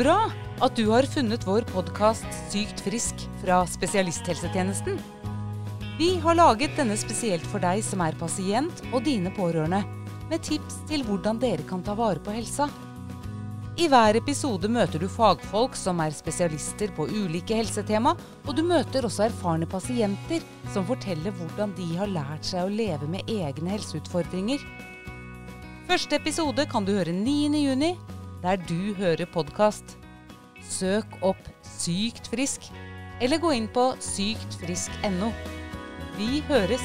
Dritbra at du har funnet vår podkast Sykt frisk fra spesialisthelsetjenesten. Vi har laget denne spesielt for deg som er pasient og dine pårørende, med tips til hvordan dere kan ta vare på helsa. I hver episode møter du fagfolk som er spesialister på ulike helsetema, og du møter også erfarne pasienter som forteller hvordan de har lært seg å leve med egne helseutfordringer. Første episode kan du høre 9.6, der du hører podkast. Søk opp Sykt frisk, eller gå inn på syktfrisk.no. Vi høres!